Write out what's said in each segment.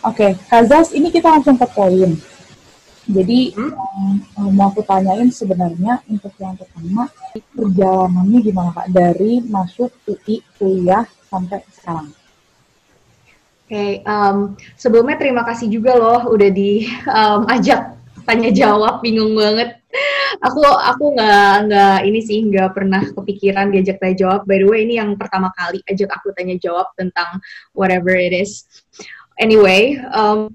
Oke, okay. Kazas ini kita langsung ke poin. Jadi hmm? um, mau aku tanyain sebenarnya untuk yang pertama perjalanannya gimana kak dari masuk UI kuliah sampai sekarang? Oke, okay, um, sebelumnya terima kasih juga loh udah diajak um, tanya jawab, bingung banget. Aku aku nggak nggak ini sih nggak pernah kepikiran diajak tanya jawab. By the way, ini yang pertama kali ajak aku tanya jawab tentang whatever it is. Anyway, um,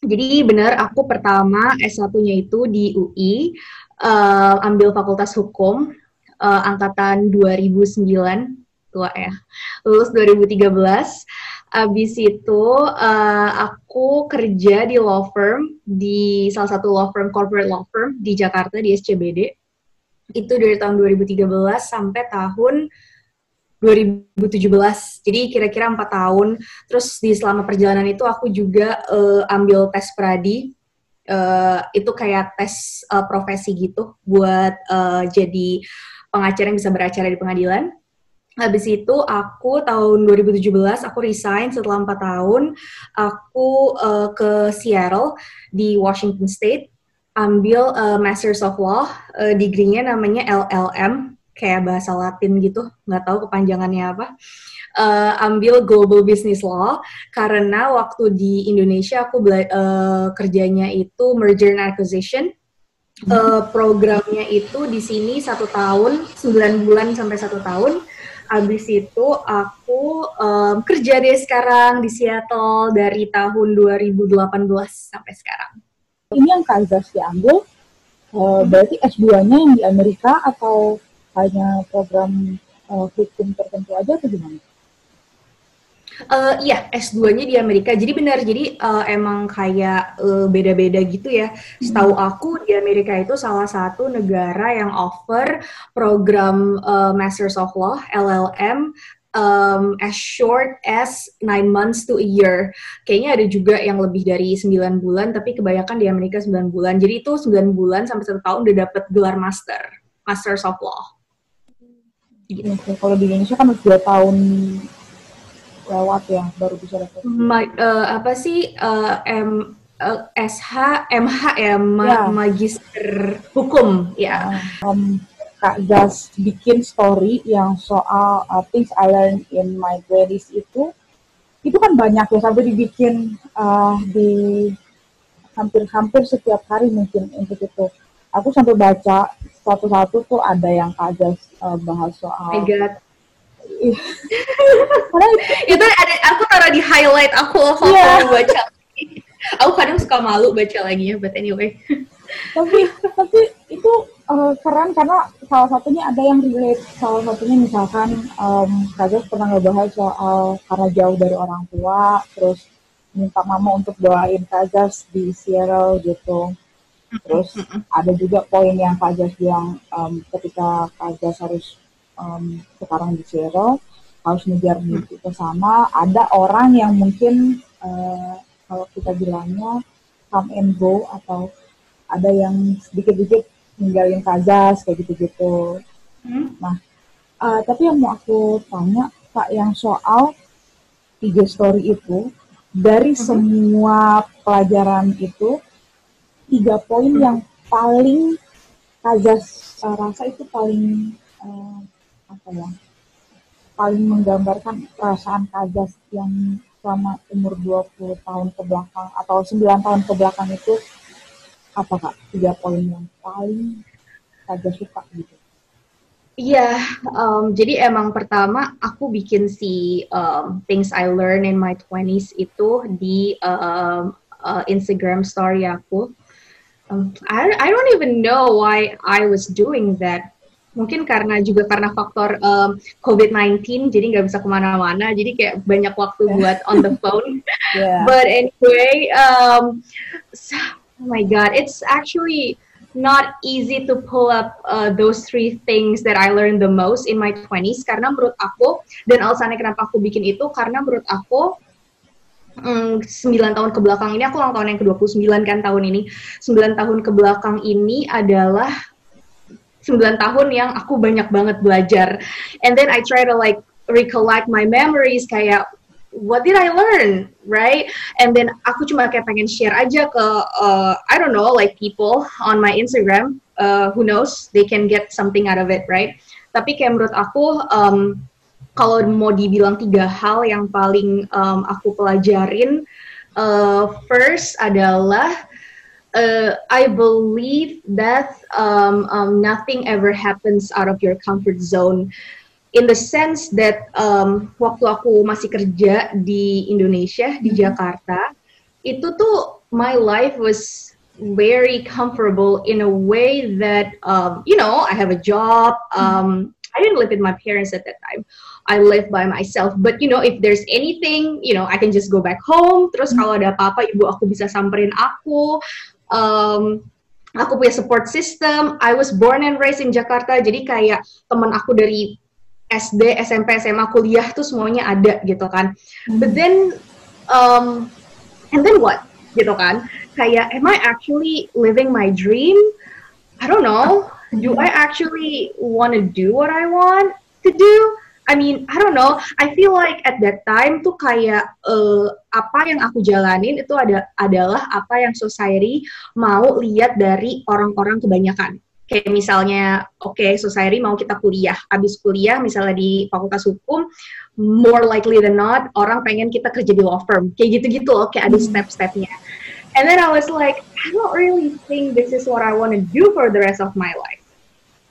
jadi benar aku pertama S1-nya itu di UI, uh, ambil Fakultas Hukum uh, angkatan 2009, tua ya. Lulus 2013. Abis itu uh, aku kerja di law firm di salah satu law firm corporate law firm di Jakarta di SCBD. Itu dari tahun 2013 sampai tahun 2017. Jadi kira-kira empat tahun. Terus di selama perjalanan itu aku juga uh, ambil tes pradi. Uh, itu kayak tes uh, profesi gitu buat uh, jadi pengacara yang bisa beracara di pengadilan. Habis itu aku tahun 2017 aku resign setelah empat tahun. Aku uh, ke Seattle di Washington State ambil uh, Masters of Law, uh, degree-nya namanya LLM kayak bahasa Latin gitu, nggak tahu kepanjangannya apa. Uh, ambil Global Business Law karena waktu di Indonesia aku uh, kerjanya itu merger and acquisition. Uh, programnya itu di sini satu tahun, 9 bulan sampai satu tahun. Habis itu aku um, kerja deh sekarang di Seattle dari tahun 2018 sampai sekarang. Ini yang Kansas diambil, uh, berarti S2-nya yang di Amerika atau hanya program uh, hukum tertentu aja atau gimana? Uh, iya, S2-nya di Amerika. Jadi benar, jadi uh, emang kayak beda beda-beda gitu ya. Setahu hmm. aku di Amerika itu salah satu negara yang offer program uh, Masters of Law (LLM) um, as short as nine months to a year. Kayaknya ada juga yang lebih dari 9 bulan, tapi kebanyakan di Amerika 9 bulan. Jadi itu 9 bulan sampai satu tahun udah dapat gelar master, Masters of Law gitu. Kalau di Indonesia kan udah dua tahun lewat ya baru bisa dapat. Ma uh, apa sih uh, M uh, eh, SH MH ya, ma ya. magister hukum ya. Um, Kak Gas bikin story yang soal uh, things I learned in my 20s itu itu kan banyak ya sampai dibikin uh, di hampir-hampir setiap hari mungkin untuk itu. Aku sampai baca satu-satu tuh ada yang Kak Gas uh, bahas soal. Oh my God. itu ada aku taruh di highlight aku waktu yeah. baca. aku kadang suka malu baca lagi ya, but anyway. tapi tapi itu uh, keren karena salah satunya ada yang relate. Salah satunya misalkan um, Kajas pernah ngebahas soal karena jauh dari orang tua, terus minta mama untuk doain Kajas di Seattle gitu. Terus ada juga poin yang Kajas bilang um, ketika Kajas harus um, sekarang di Seattle harus ngejar mimpi hmm. sama ada orang yang mungkin uh, kalau kita bilangnya come and go atau ada yang sedikit-sedikit ninggalin kajas kayak gitu-gitu. Hmm. Nah, uh, tapi yang mau aku tanya kak yang soal tiga story itu dari hmm. semua pelajaran itu tiga poin yang paling kajas uh, rasa itu paling uh, apa ya paling menggambarkan perasaan Kajas yang selama umur 20 tahun ke belakang atau 9 tahun ke belakang itu apa kak tiga poin yang paling Kajas suka gitu Iya, um, jadi emang pertama aku bikin si um, things I learn in my 20s itu di um, uh, Instagram story aku. I I don't even know why I was doing that. Mungkin karena juga karena faktor um, COVID-19 jadi nggak bisa ke mana-mana jadi kayak banyak waktu buat on the phone. Yeah. but anyway um, so, oh my god it's actually not easy to pull up uh, those three things that I learned the most in my 20s karena menurut aku dan alasannya kenapa aku bikin itu karena menurut aku 9 tahun ke belakang ini aku ulang tahun yang ke-29 kan tahun ini 9 tahun ke belakang ini adalah 9 tahun yang aku banyak banget belajar. And then I try to like recollect my memories kayak what did I learn, right? And then aku cuma kayak pengen share aja ke uh, I don't know like people on my Instagram, uh, who knows they can get something out of it, right? Tapi kayak menurut aku um, kalau mau dibilang tiga hal yang paling um, aku pelajarin, uh, first adalah uh, I believe that um, um, nothing ever happens out of your comfort zone. In the sense that um, waktu aku masih kerja di Indonesia di mm-hmm. Jakarta itu tuh my life was very comfortable in a way that um, you know I have a job um, I didn't live with my parents at that time I live by myself but you know if there's anything you know I can just go back home terus kalau ada apa-apa ibu aku bisa samperin aku um, aku punya support system I was born and raised in Jakarta jadi kayak teman aku dari SD, SMP, SMA, kuliah tuh semuanya ada gitu kan. But then, um, and then what? Gitu kan. Kayak, am I actually living my dream? I don't know. Do I actually want to do what I want to do? I mean, I don't know. I feel like at that time tuh kayak uh, apa yang aku jalanin itu ada adalah apa yang society mau lihat dari orang-orang kebanyakan. Kayak misalnya oke okay, society mau kita kuliah. Habis kuliah misalnya di fakultas hukum more likely than not orang pengen kita kerja di law firm. Kayak gitu-gitu loh kayak ada hmm. step-stepnya. And then I was like I don't really think this is what I want to do for the rest of my life.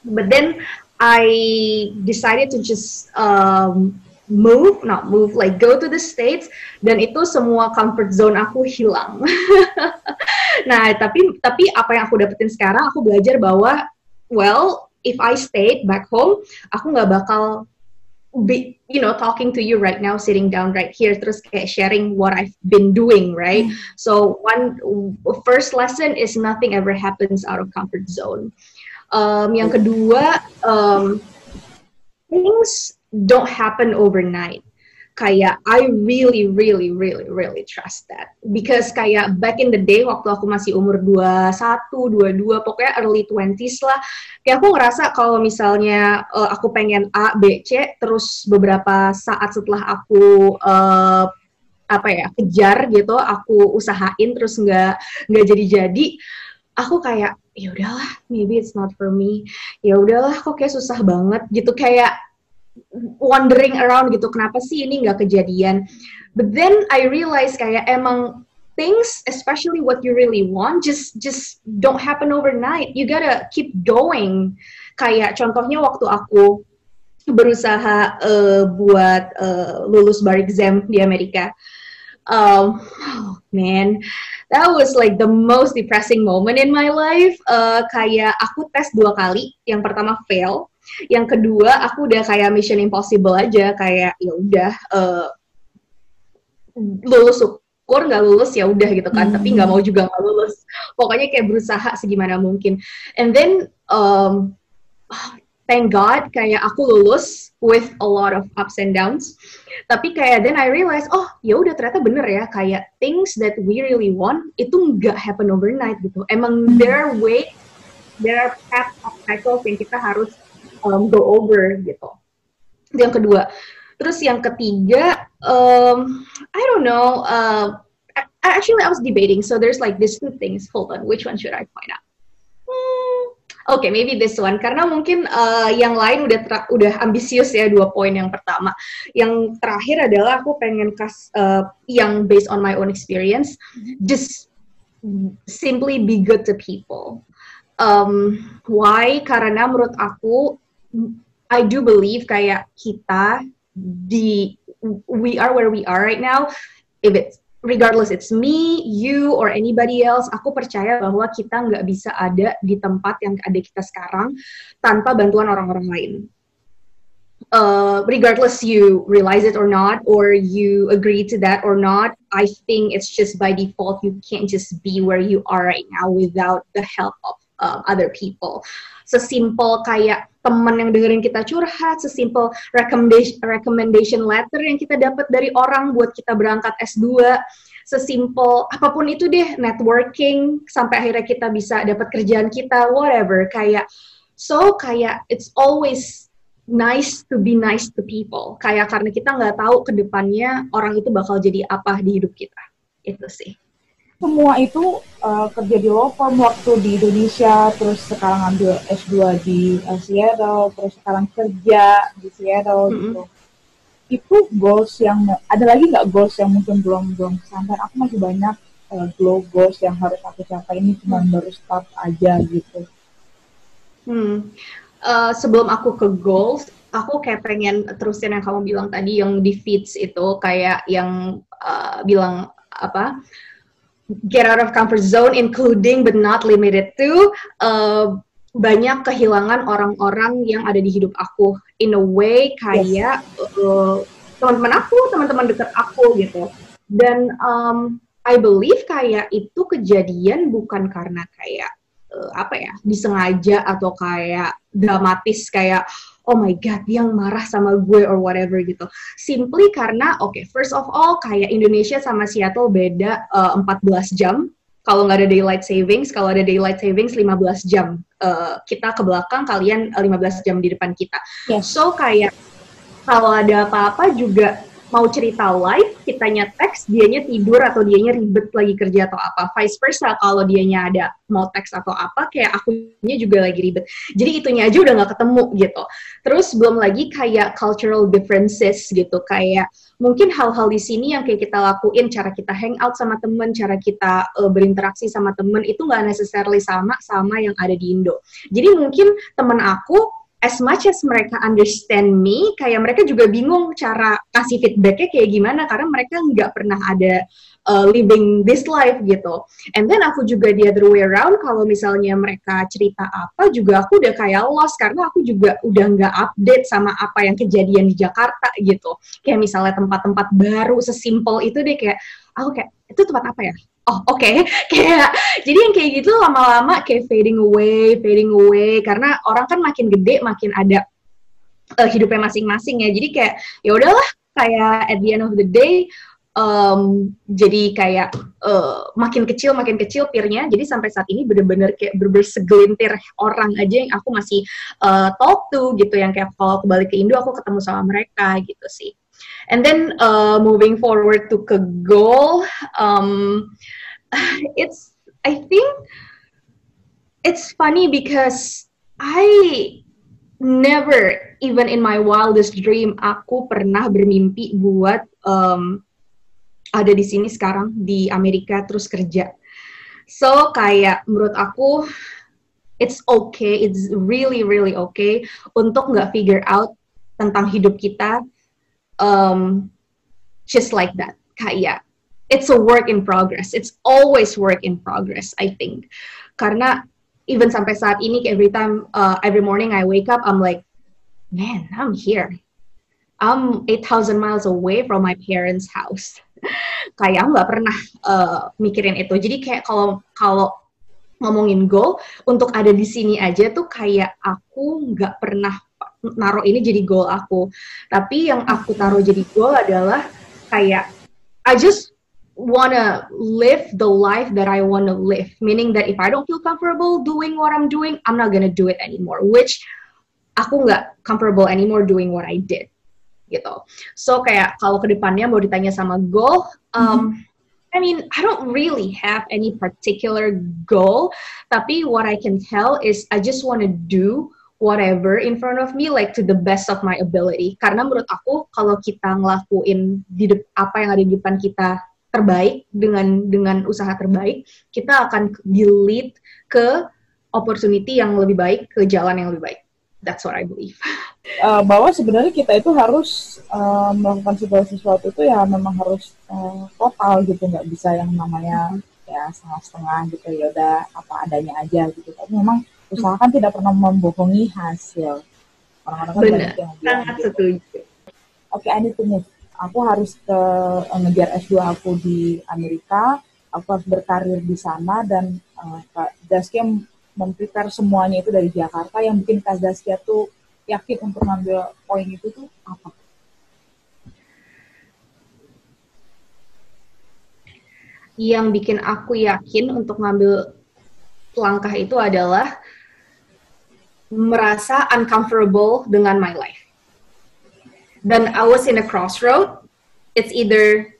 But then I decided to just um, move, not move, like go to the states, dan itu semua comfort zone aku hilang. nah, tapi tapi apa yang aku dapetin sekarang, aku belajar bahwa, well, if I stayed back home, aku nggak bakal be, you know, talking to you right now, sitting down right here, terus kayak sharing what I've been doing, right? Mm. So one first lesson is nothing ever happens out of comfort zone. Um, yang kedua, um, things don't happen overnight. Kayak I really really really really trust that. Because kayak back in the day waktu aku masih umur 21, 22 pokoknya early 20s lah kayak aku ngerasa kalau misalnya uh, aku pengen A, B, C terus beberapa saat setelah aku uh, apa ya kejar gitu aku usahain terus nggak nggak jadi-jadi aku kayak ya udahlah maybe it's not for me. Ya udahlah kok kayak susah banget gitu kayak wondering around gitu kenapa sih ini nggak kejadian? But then I realize kayak emang things especially what you really want just just don't happen overnight. You gotta keep going. Kayak contohnya waktu aku berusaha uh, buat uh, lulus bar exam di Amerika. Um, oh man that was like the most depressing moment in my life. Uh, kayak aku tes dua kali. Yang pertama fail. Yang kedua aku udah kayak mission impossible aja. Kayak ya udah uh, lulus syukur nggak lulus ya udah gitu kan. Hmm. tapi nggak mau juga nggak lulus. Pokoknya kayak berusaha segimana mungkin. And then um, thank God kayak aku lulus with a lot of ups and downs tapi kayak then I realize oh ya udah ternyata bener ya kayak things that we really want itu nggak happen overnight gitu emang there are way there are path of cycles yang kita harus um, go over gitu. Itu yang kedua. Terus yang ketiga, um, I don't know. Uh, actually, I was debating. So there's like these two things. Hold on, which one should I point out? Hmm, Oke, okay, maybe this one karena mungkin uh, yang lain udah udah ambisius ya dua poin yang pertama. Yang terakhir adalah aku pengen kas uh, yang based on my own experience, just simply be good to people. Um, why? Karena menurut aku I do believe kayak kita di we are where we are right now if it's regardless it's me you or anybody else aku percaya bahwa kita nggak bisa ada di tempat yang ada kita sekarang tanpa bantuan orang-orang lain. Uh, regardless you realize it or not or you agree to that or not i think it's just by default you can't just be where you are right now without the help of uh, other people sesimpel kayak teman yang dengerin kita curhat, sesimpel recommendation recommendation letter yang kita dapat dari orang buat kita berangkat S2, sesimpel apa pun itu deh, networking sampai akhirnya kita bisa dapat kerjaan kita, whatever, kayak so kayak it's always nice to be nice to people. Kayak karena kita nggak tahu ke depannya orang itu bakal jadi apa di hidup kita. Itu sih. Semua itu uh, kerja di law firm waktu di Indonesia, terus sekarang ambil S2 di uh, Seattle, terus sekarang kerja di Seattle mm -hmm. gitu. Itu goals yang ada lagi nggak goals yang mungkin belum belum sampai? Aku masih banyak uh, goals yang harus aku capai ini cuma hmm. baru start aja gitu. Hmm uh, sebelum aku ke goals, aku kayak pengen terusin yang kamu bilang tadi yang di feeds itu kayak yang uh, bilang apa get out of comfort zone including but not limited to uh, banyak kehilangan orang-orang yang ada di hidup aku in a way kayak yes. uh, teman-teman aku teman-teman dekat aku gitu dan um, I believe kayak itu kejadian bukan karena kayak uh, apa ya disengaja atau kayak dramatis kayak oh my god dia marah sama gue or whatever gitu. Simply karena oke okay, first of all kayak Indonesia sama Seattle beda uh, eh, 14 jam. Kalau nggak ada daylight savings kalau ada daylight savings 15 jam. Uh, kita ke belakang kalian 15 jam di depan kita. Yes. so kayak kalau ada apa-apa juga mau cerita live, kitanya teks, dianya tidur atau dianya ribet lagi kerja atau apa. Vice versa, kalau dianya ada mau teks atau apa, kayak akunya juga lagi ribet. Jadi itunya aja udah nggak ketemu gitu. Terus belum lagi kayak cultural differences gitu, kayak mungkin hal-hal di sini yang kayak kita lakuin, cara kita hangout sama temen, cara kita uh, berinteraksi sama temen, itu nggak necessarily sama sama yang ada di Indo. Jadi mungkin temen aku as much as mereka understand me, kayak mereka juga bingung cara kasih feedbacknya kayak gimana karena mereka nggak pernah ada uh, living this life gitu. And then aku juga the other way around, kalau misalnya mereka cerita apa juga aku udah kayak lost karena aku juga udah nggak update sama apa yang kejadian di Jakarta gitu. Kayak misalnya tempat-tempat baru sesimpel itu deh kayak aku kayak itu tempat apa ya? Oh oke. Okay. kayak jadi yang kayak gitu lama-lama kayak fading away fading away. Karena orang kan makin gede makin ada uh, hidupnya masing-masing ya. Jadi kayak ya udahlah kayak at the end of the day um, jadi kayak uh, makin kecil makin kecil peernya. Jadi sampai saat ini bener-bener kayak bener-bener segelintir orang aja yang aku masih uh, talk to gitu. Yang kayak kalau aku balik ke Indo aku ketemu sama mereka gitu sih and then uh, moving forward to ke goal um, it's I think it's funny because I never even in my wildest dream aku pernah bermimpi buat um, ada di sini sekarang di Amerika terus kerja. So kayak menurut aku it's okay, it's really really okay untuk nggak figure out tentang hidup kita um, just like that. Kayak it's a work in progress. It's always work in progress, I think. Karena even sampai saat ini, every time, uh, every morning I wake up, I'm like, man, I'm here. I'm 8,000 miles away from my parents' house. kayak nggak pernah uh, mikirin itu. Jadi kayak kalau kalau ngomongin goal untuk ada di sini aja tuh kayak aku nggak pernah naruh ini jadi goal aku. Tapi yang aku taruh jadi goal adalah kayak I just wanna live the life that I wanna live. Meaning that if I don't feel comfortable doing what I'm doing, I'm not gonna do it anymore. Which aku nggak comfortable anymore doing what I did. Gitu. So kayak kalau ke depannya mau ditanya sama goal, um, mm-hmm. I mean, I don't really have any particular goal, tapi what I can tell is I just want to do whatever in front of me like to the best of my ability. Karena menurut aku kalau kita ngelakuin di apa yang ada di depan kita terbaik dengan dengan usaha terbaik kita akan di ke opportunity yang lebih baik ke jalan yang lebih baik. That's what I believe. Uh, bahwa sebenarnya kita itu harus uh, melakukan segala sesuatu itu ya memang harus uh, total gitu. Nggak bisa yang namanya ya setengah-setengah gitu. Ya udah apa adanya aja gitu. Tapi memang usaha kan tidak pernah membohongi hasil. Orang-orang kan banyak yang bilang gitu. setuju. Oke okay, I need to move. Aku harus ke ngejar S2 aku di Amerika, aku harus berkarir di sana dan uh, Kak Zaskia memprepare semuanya itu dari Jakarta. Yang bikin Kak Zaskia tuh yakin untuk ngambil poin itu tuh apa? Yang bikin aku yakin untuk ngambil langkah itu adalah merasa uncomfortable dengan my life. Dan I was in a crossroad. It's either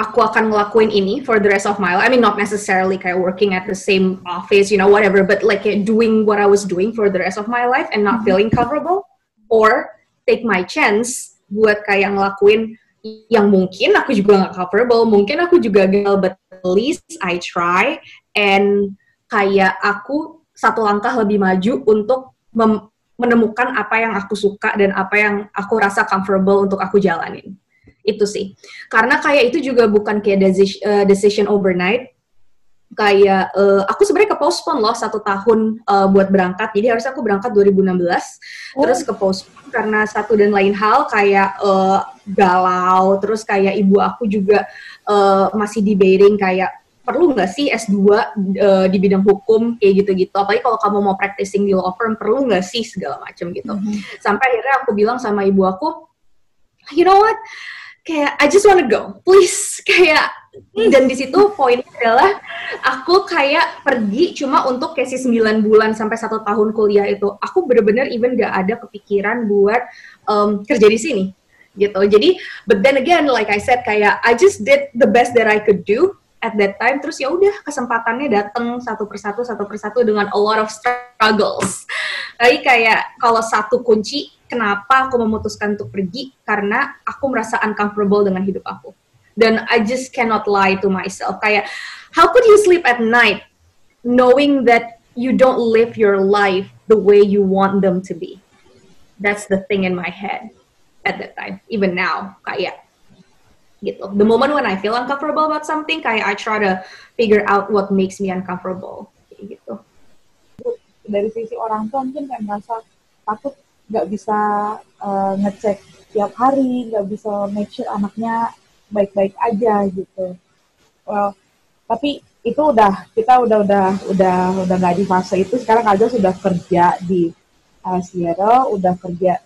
aku akan ngelakuin ini for the rest of my life. I mean, not necessarily kayak working at the same office, you know, whatever, but like doing what I was doing for the rest of my life and not mm-hmm. feeling comfortable, or take my chance buat kayak ngelakuin yang mungkin aku juga nggak comfortable, mungkin aku juga gagal, but at least I try. And kayak aku satu langkah lebih maju untuk menemukan apa yang aku suka dan apa yang aku rasa comfortable untuk aku jalanin. Itu sih. Karena kayak itu juga bukan kayak decision, uh, decision overnight. Kayak uh, aku sebenarnya ke postpone loh satu tahun uh, buat berangkat. Jadi harusnya aku berangkat 2016 oh. terus ke postpone karena satu dan lain hal kayak uh, galau. Terus kayak ibu aku juga uh, masih debating kayak perlu nggak sih S2 uh, di bidang hukum kayak gitu-gitu? Apalagi kalau kamu mau practicing di law firm perlu nggak sih segala macam gitu? Mm -hmm. sampai akhirnya aku bilang sama ibu aku you know what? Kayak I just wanna go, please. Kayak dan di situ poinnya adalah aku kayak pergi cuma untuk kayak si 9 bulan sampai satu tahun kuliah itu. Aku bener-bener even gak ada kepikiran buat um, kerja di sini gitu. Jadi but then again like I said kayak I just did the best that I could do at that time terus ya udah kesempatannya datang satu persatu satu persatu dengan a lot of struggles. Tapi kayak kalau satu kunci kenapa aku memutuskan untuk pergi? Karena aku merasa uncomfortable dengan hidup aku. Dan I just cannot lie to myself. Kayak how could you sleep at night knowing that you don't live your life the way you want them to be? That's the thing in my head at that time even now. Kayak gitu the moment when I feel uncomfortable about something kayak I try to figure out what makes me uncomfortable gitu dari sisi orang tua mungkin kayak merasa takut nggak bisa uh, ngecek tiap hari, nggak bisa make sure anaknya baik-baik aja gitu. Well, tapi itu udah kita udah udah udah udah nggak di fase itu. Sekarang aja sudah kerja di uh, Sierra, udah kerja.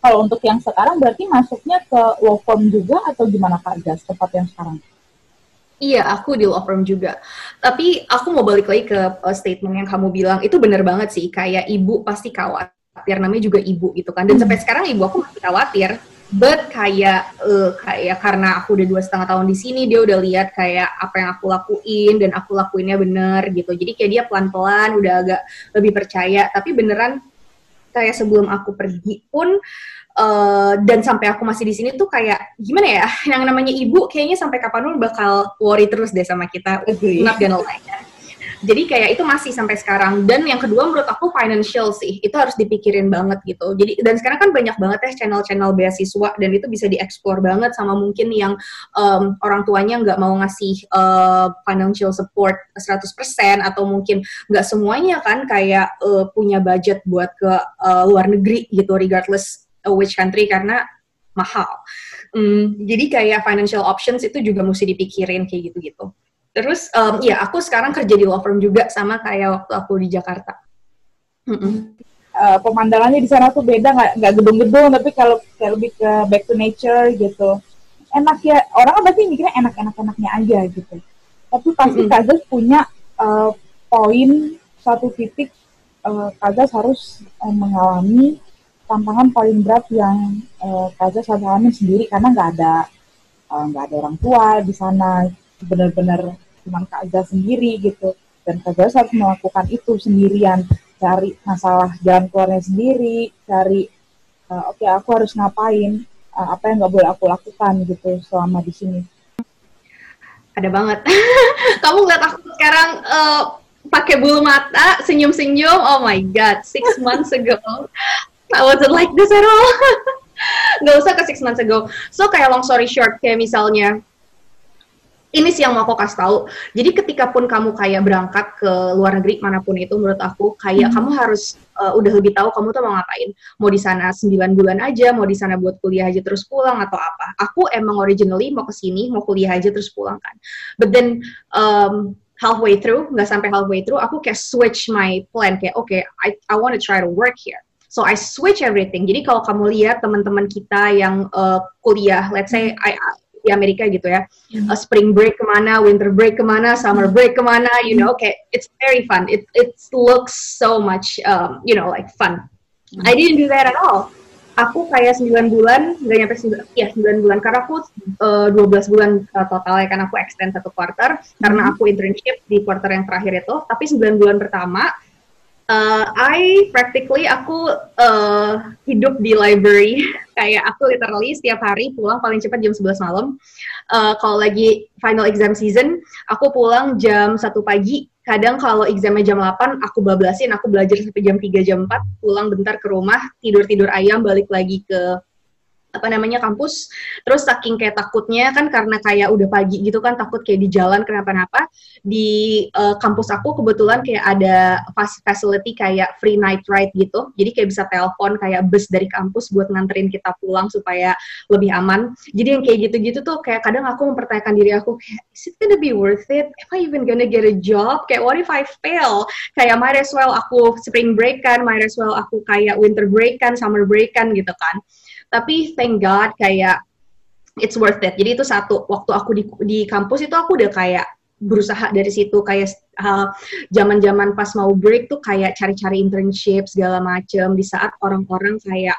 Kalau untuk yang sekarang berarti masuknya ke law firm juga atau gimana Kak Jas tempat yang sekarang? Iya, aku di law firm juga. Tapi aku mau balik lagi ke uh, statement yang kamu bilang, itu benar banget sih. Kayak ibu pasti khawatir namanya juga ibu gitu kan dan hmm. sampai sekarang ibu aku masih khawatir but kayak uh, kayak karena aku udah dua setengah tahun di sini dia udah lihat kayak apa yang aku lakuin dan aku lakuinnya bener gitu jadi kayak dia pelan pelan udah agak lebih percaya tapi beneran kayak sebelum aku pergi pun uh, dan sampai aku masih di sini tuh kayak gimana ya yang namanya ibu kayaknya sampai kapan pun bakal worry terus deh sama kita not gonna lie jadi kayak itu masih sampai sekarang dan yang kedua menurut aku financial sih itu harus dipikirin banget gitu jadi dan sekarang kan banyak banget ya channel-channel beasiswa dan itu bisa dieksplor banget sama mungkin yang um, orang tuanya nggak mau ngasih uh, financial support 100% atau mungkin nggak semuanya kan kayak uh, punya budget buat ke uh, luar negeri gitu regardless uh, which country karena mahal. Um, jadi kayak financial options itu juga mesti dipikirin kayak gitu-gitu. Terus um, ya aku sekarang kerja di law firm juga sama kayak waktu aku di Jakarta. Mm -mm. Uh, pemandangannya di sana tuh beda nggak nggak gedung-gedung tapi kalau kayak lebih ke back to nature gitu enak ya orang kan pasti mikirnya enak-enak-enaknya aja gitu tapi pasti mm. Kazas punya uh, poin satu titik uh, Kazas harus uh, mengalami tantangan paling berat yang uh, Kazas harus alami sendiri karena nggak ada nggak uh, ada orang tua di sana benar-benar cuma Kak Azza sendiri gitu. Dan Kak Azza harus melakukan itu sendirian. Cari masalah jalan keluarnya sendiri cari uh, oke okay, aku harus ngapain uh, apa yang nggak boleh aku lakukan gitu selama di sini. Ada banget. Kamu ngeliat aku sekarang uh, pakai bulu mata senyum-senyum. Oh my god six months ago. I wasn't like this at all. Nggak usah ke six months ago. So kayak long story short kayak misalnya ini sih yang mau aku kasih tahu. Jadi ketika pun kamu kayak berangkat ke luar negeri mana pun itu menurut aku kayak hmm. kamu harus uh, udah lebih tahu kamu tuh mau ngapain. Mau di sana 9 bulan aja, mau di sana buat kuliah aja terus pulang atau apa. Aku emang originally mau ke sini, mau kuliah aja terus pulang kan. But then um, halfway through, nggak sampai halfway through, aku kayak switch my plan kayak oke, okay, I I want to try to work here. So I switch everything. Jadi kalau kamu lihat teman-teman kita yang uh, kuliah, let's say I di Amerika gitu ya. Uh, spring break ke mana, winter break ke mana, summer hmm. break ke mana, you know, okay, it's very fun. It it looks so much, um, you know, like fun. Mm. I didn't do that at all. aku kayak 9 bulan, nggak nyampe 9, ya 9 bulan, karena aku uh, 12 bulan uh, total ya, kan aku extend satu quarter, karena hmm. aku internship di quarter yang terakhir itu, tapi 9 bulan pertama, uh, I practically aku uh, hidup di library, kayak aku literally setiap hari pulang paling cepat jam 11 malam, uh, kalau lagi final exam season, aku pulang jam 1 pagi, kadang kalau examnya jam 8 aku bablasin. Aku belajar sampai jam 3 jam 4 pulang bentar ke rumah tidur tidur ayam balik lagi ke apa namanya kampus. Terus saking kayak takutnya kan karena kayak udah pagi gitu kan takut kayak di jalan kenapa-napa di uh, kampus aku kebetulan kayak ada facility kayak free night ride gitu. Jadi kayak bisa telepon kayak bus dari kampus buat nganterin kita pulang supaya lebih aman. Jadi yang kayak gitu-gitu tuh kayak kadang aku mempertanyakan diri aku kayak is it gonna be worth it? Am I even gonna get a job? Kayak what if I fail? Kayak might as well aku spring break kan might as well aku kayak winter break kan summer break kan gitu kan tapi thank God kayak it's worth it. Jadi itu satu waktu aku di di kampus itu aku udah kayak berusaha dari situ kayak zaman-zaman uh, pas mau break tuh kayak cari-cari internship segala macem. Di saat orang-orang kayak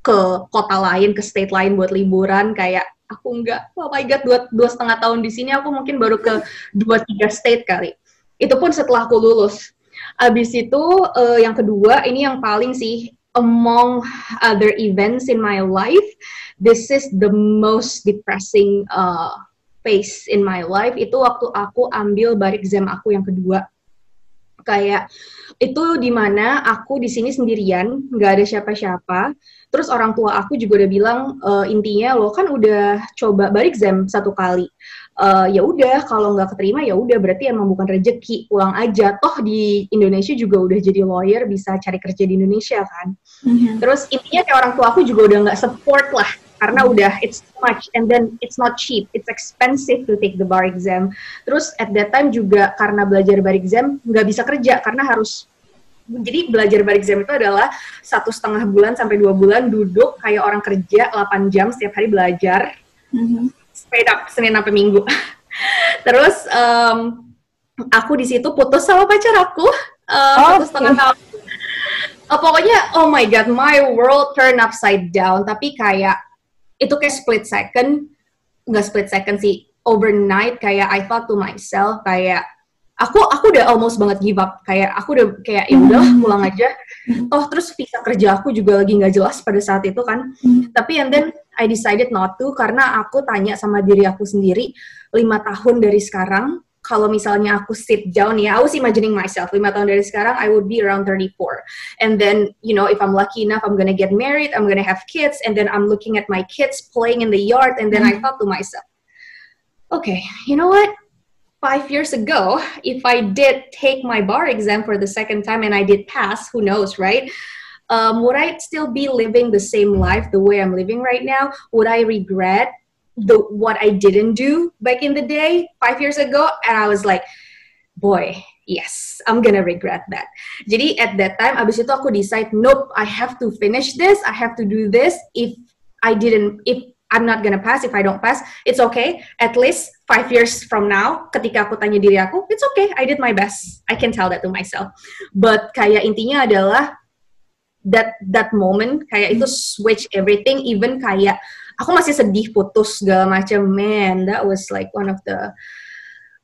ke kota lain ke state lain buat liburan kayak aku enggak oh my god dua dua setengah tahun di sini aku mungkin baru ke dua tiga state kali. Itu pun setelah aku lulus. Abis itu uh, yang kedua ini yang paling sih among other events in my life, this is the most depressing uh, phase in my life. Itu waktu aku ambil bar exam aku yang kedua. Kayak itu di mana aku di sini sendirian, nggak ada siapa-siapa. Terus orang tua aku juga udah bilang e, intinya lo kan udah coba bar exam satu kali uh, ya udah kalau nggak keterima ya udah berarti emang bukan rezeki pulang aja toh di Indonesia juga udah jadi lawyer bisa cari kerja di Indonesia kan mm-hmm. terus intinya kayak orang tua aku juga udah nggak support lah karena udah it's too much and then it's not cheap it's expensive to take the bar exam terus at that time juga karena belajar bar exam nggak bisa kerja karena harus jadi belajar bar exam itu adalah satu setengah bulan sampai dua bulan duduk kayak orang kerja 8 jam setiap hari belajar mm-hmm straight up Senin sampai Minggu. Terus um, aku di situ putus sama pacar aku uh, oh, satu setengah tahun. Uh, pokoknya oh my god, my world turn upside down. Tapi kayak itu kayak split second, nggak split second sih, overnight kayak I thought to myself kayak aku aku udah almost banget give up kayak aku udah kayak ya udah hmm. pulang aja oh terus visa kerja aku juga lagi nggak jelas pada saat itu kan hmm. tapi and then I decided not to karena aku tanya sama diri aku sendiri lima tahun dari sekarang kalau misalnya aku sit down ya, I was imagining myself lima tahun dari sekarang I would be around 34 and then you know if I'm lucky enough I'm gonna get married I'm gonna have kids and then I'm looking at my kids playing in the yard and then mm. I thought to myself okay you know what five years ago, if I did take my bar exam for the second time and I did pass, who knows, right? Um, would I still be living the same life the way I'm living right now? Would I regret the what I didn't do back in the day five years ago? And I was like, boy, yes, I'm gonna regret that. Jadi at that time, abis itu aku decide, nope, I have to finish this. I have to do this. If I didn't, if I'm not gonna pass if I don't pass. It's okay. At least five years from now, ketika aku tanya diri aku, it's okay. I did my best. I can tell that to myself. But kayak intinya adalah that that moment kayak itu switch everything. Even kayak aku masih sedih putus segala macam. Man, that was like one of the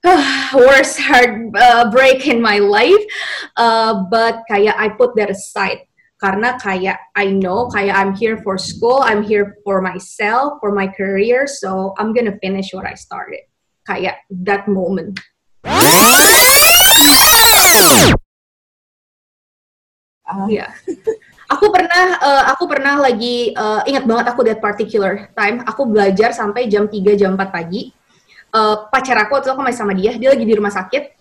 uh, worst heart uh, break in my life. Uh, but kayak I put that aside karena kayak I know kayak I'm here for school, I'm here for myself, for my career, so I'm gonna finish what I started. Kayak that moment. Uh. Yeah. Aku pernah uh, aku pernah lagi uh, ingat banget aku that particular time. Aku belajar sampai jam 3 jam 4 pagi. Uh, pacar aku waktu itu aku masih sama dia, dia lagi di rumah sakit.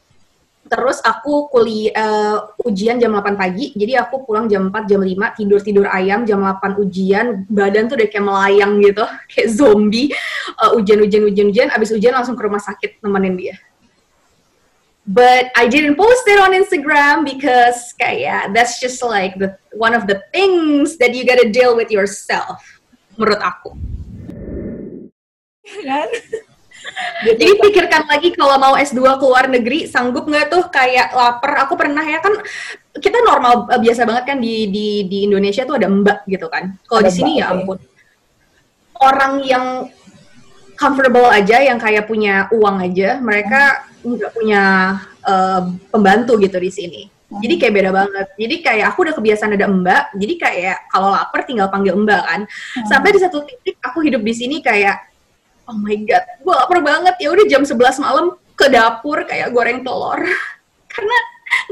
Terus aku kuliah uh, ujian jam 8 pagi. Jadi aku pulang jam 4 jam 5 tidur tidur ayam jam 8 ujian. Badan tuh udah kayak melayang gitu kayak zombie. Uh, ujian ujian ujian ujian. Abis ujian langsung ke rumah sakit nemenin dia but I didn't post it on Instagram because kayak that's just like the one of the things that you gotta deal with yourself menurut aku kan jadi pikirkan lagi kalau mau S2 ke luar negeri, sanggup nggak tuh kayak lapar? Aku pernah ya kan kita normal uh, biasa banget kan di di di Indonesia tuh ada mbak gitu kan. Kalau di sini ya ampun. Orang yang comfortable aja yang kayak punya uang aja, mereka nggak punya uh, pembantu gitu di sini. Jadi kayak beda banget. Jadi kayak aku udah kebiasaan ada mbak. Jadi kayak kalau lapar tinggal panggil mbak kan. Hmm. Sampai di satu titik aku hidup di sini kayak oh my god, gue lapar banget. Ya udah jam 11 malam ke dapur kayak goreng telur. Karena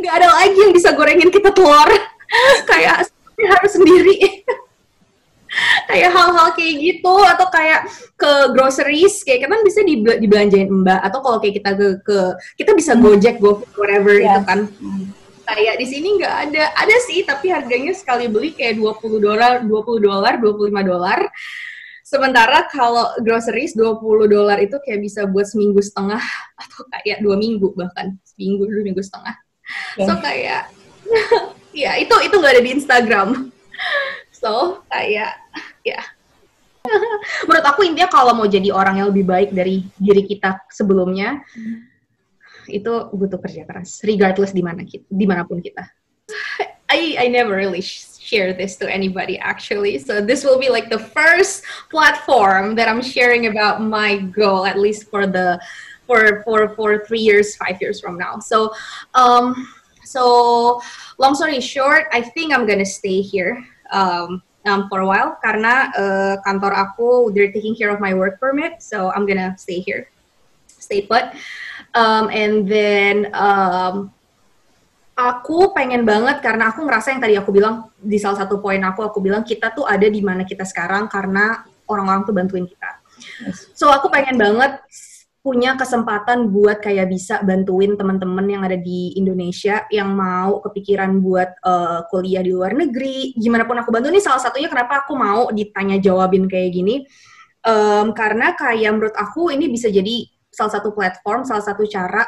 nggak ada lagi yang bisa gorengin kita telur. kayak harus sendiri. kayak hal-hal kayak gitu atau kayak ke groceries kayak kan bisa dibelanjain mbak atau kalau kayak kita ke, ke kita bisa gojek go whatever yes. itu kan. Kayak di sini nggak ada ada sih tapi harganya sekali beli kayak 20 dolar 20 dolar 25 dolar. Sementara kalau groceries 20 dolar itu kayak bisa buat seminggu setengah atau kayak dua minggu bahkan seminggu dua minggu setengah. Yeah. so kayak ya itu itu nggak ada di Instagram so kayak ya. Menurut aku intinya kalau mau jadi orang yang lebih baik dari diri kita sebelumnya hmm. itu butuh kerja keras regardless di mana kita di mana pun kita. I I never really share this to anybody actually. So this will be like the first platform that I'm sharing about my goal at least for the for for for three years five years from now. So um so long story short I think I'm gonna stay here um, um, for a while karena uh, kantor aku they're taking care of my work permit, so I'm gonna stay here, stay put. Um, and then um, aku pengen banget karena aku ngerasa yang tadi aku bilang di salah satu poin aku aku bilang kita tuh ada di mana kita sekarang karena orang-orang tuh bantuin kita. So aku pengen banget punya kesempatan buat kayak bisa bantuin teman-teman yang ada di Indonesia yang mau kepikiran buat uh, kuliah di luar negeri. Gimana pun aku bantu ini salah satunya kenapa aku mau ditanya jawabin kayak gini. Um, karena kayak menurut aku ini bisa jadi salah satu platform, salah satu cara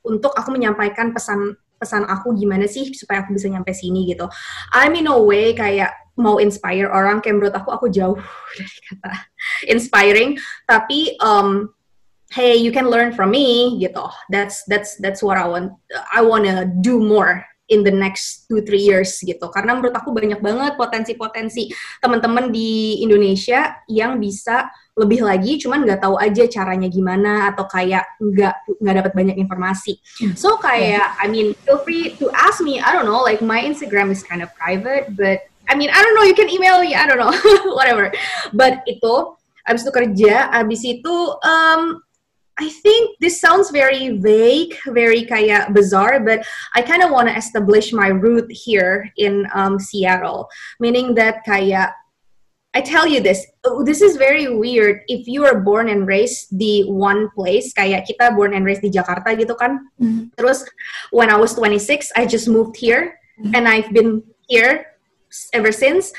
untuk aku menyampaikan pesan pesan aku gimana sih supaya aku bisa nyampe sini gitu. I'm in a way kayak mau inspire orang kayak menurut aku aku jauh dari kata inspiring tapi um, hey you can learn from me gitu. That's that's that's what I want I wanna do more in the next two three years gitu. Karena menurut aku banyak banget potensi-potensi teman-teman di Indonesia yang bisa lebih lagi cuman nggak tahu aja caranya gimana atau kayak nggak nggak dapat banyak informasi. So kayak I mean feel free to ask me I don't know like my Instagram is kind of private but I mean I don't know you can email me I don't know whatever. But itu abis itu kerja abis itu um, I think this sounds very vague, very kaya bizarre, but I kind of want to establish my root here in um, Seattle, meaning that kaya I tell you this, oh, this is very weird. If you are born and raised di one place, kayak kita born and raised di Jakarta gitu kan. Mm-hmm. Terus when I was 26, I just moved here mm-hmm. and I've been here ever since.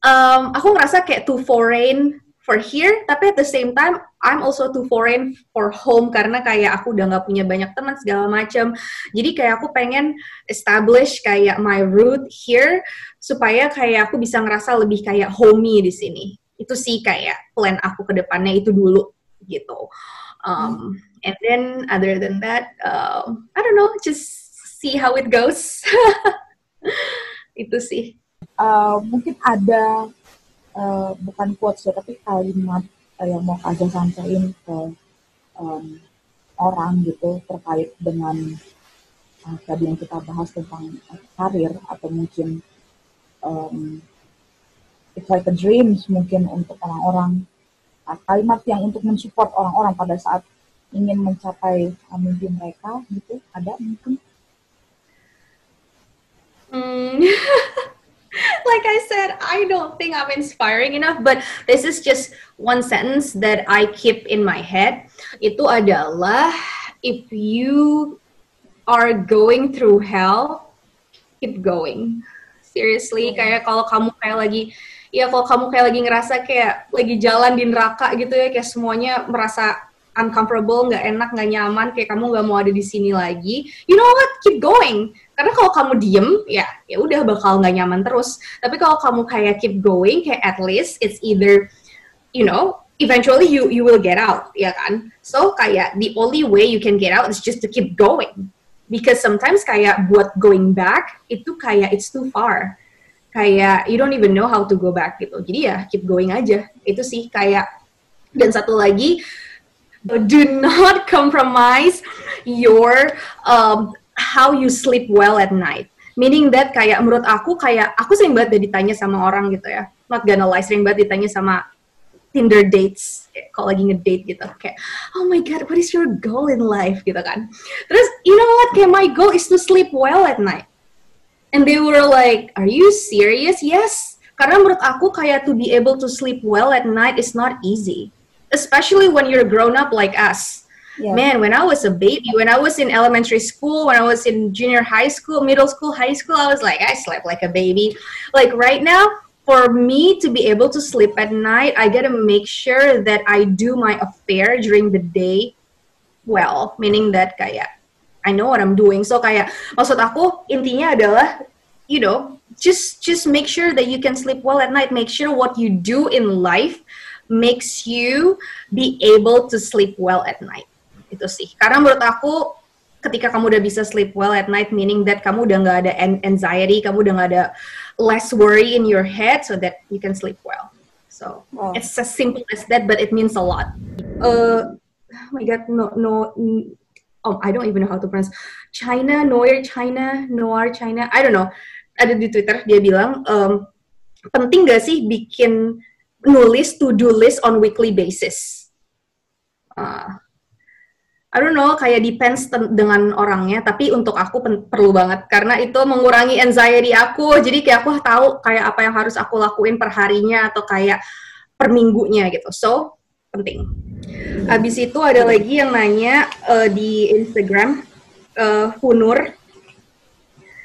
Um, aku ngerasa kayak too foreign for here tapi at the same time I'm also too foreign for home karena kayak aku udah nggak punya banyak teman segala macam jadi kayak aku pengen establish kayak my root here supaya kayak aku bisa ngerasa lebih kayak homey di sini. Itu sih kayak plan aku ke depannya itu dulu gitu. Um, and then other than that uh, I don't know just see how it goes. Itu sih. Uh, mungkin ada uh, bukan quotes ya tapi kalimat uh, yang mau Kaja sampaikan ke um, orang gitu terkait dengan uh, tadi yang kita bahas tentang uh, karir atau mungkin um, it's like a dreams mungkin untuk orang-orang uh, kalimat yang untuk mensupport orang-orang pada saat ingin mencapai uh, mimpi mereka gitu ada mungkin hmm. like I said, I don't think I'm inspiring enough, but this is just one sentence that I keep in my head. Itu adalah if you are going through hell, keep going. Seriously, kayak kalau kamu kayak lagi ya kalau kamu kayak lagi ngerasa kayak lagi jalan di neraka gitu ya, kayak semuanya merasa uncomfortable, nggak enak, nggak nyaman, kayak kamu nggak mau ada di sini lagi, you know what? Keep going. Karena kalau kamu diem, ya ya udah bakal nggak nyaman terus. Tapi kalau kamu kayak keep going, kayak at least it's either, you know, eventually you you will get out, ya kan? So kayak the only way you can get out is just to keep going, because sometimes kayak buat going back itu kayak it's too far kayak you don't even know how to go back gitu jadi ya keep going aja itu sih kayak dan satu lagi do not compromise your um, how you sleep well at night. Meaning that kayak menurut aku kayak aku sering banget ditanya sama orang gitu ya. Not gonna lie sering banget ditanya sama Tinder dates kalau lagi ngedate gitu. Kayak oh my god what is your goal in life? gitu kan. Terus you know what? Kayak my goal is to sleep well at night. And they were like are you serious? Yes. Karena menurut aku kayak to be able to sleep well at night is not easy. Especially when you're grown up like us yeah. man when i was a baby when i was in elementary school when i was in junior high school middle school high school i was like i slept like a baby like right now for me to be able to sleep at night, I gotta make sure that I do my affair during the day well, meaning that kayak I know what I'm doing. So kayak maksud aku intinya adalah you know, just just make sure that you can sleep well at night. Make sure what you do in life makes you be able to sleep well at night. Itu sih. Karena menurut aku ketika kamu udah bisa sleep well at night, meaning that kamu udah nggak ada anxiety, kamu udah nggak ada less worry in your head so that you can sleep well. So oh. it's as simple as that, but it means a lot. Uh, oh my god, no, no, oh, I don't even know how to pronounce China, Noir China, Noir China. I don't know. Ada di Twitter dia bilang um, penting gak sih bikin nulis to do list on weekly basis. Uh, I don't know, kayak depends dengan orangnya, tapi untuk aku perlu banget karena itu mengurangi anxiety aku. Jadi kayak aku tahu kayak apa yang harus aku lakuin per harinya atau kayak per minggunya gitu. So, penting. Habis itu ada lagi yang nanya uh, di Instagram uh, Hunur.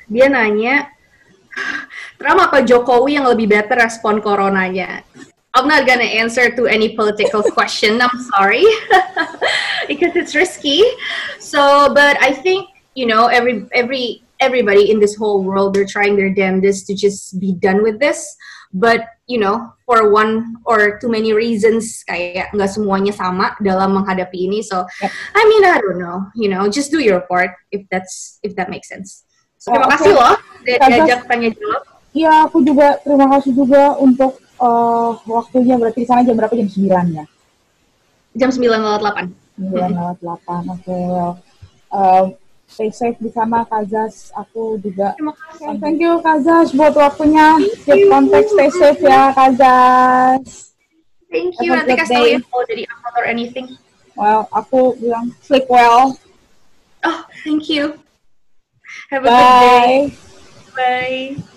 Dia nanya Trump apa Jokowi yang lebih better respon coronanya? I'm not gonna answer to any political question. I'm sorry, because it's risky. So, but I think you know every every everybody in this whole world they're trying their damnedest to just be done with this. But you know, for one or too many reasons, kayak nggak semuanya sama dalam menghadapi ini. So. I mean, I don't know. You know, just do your part if that's if that makes sense. So, terima kasih loh diajak tanya jawab. Iya, aku juga terima kasih juga untuk uh, waktunya berarti di sana jam berapa? Jam 9 ya? Jam 9 lewat 8. 9 lewat 8, oke. Okay, well. Uh, stay safe di sana, Kazas. Aku juga. Terima kasih. Uh, thank you, Kazas, buat waktunya. Keep contact, stay safe ya, Kazas. Thank you. Nanti kasih tahu info dari apa or anything. Well, aku bilang sleep well. Oh, thank you. Have a Bye. good day. Bye.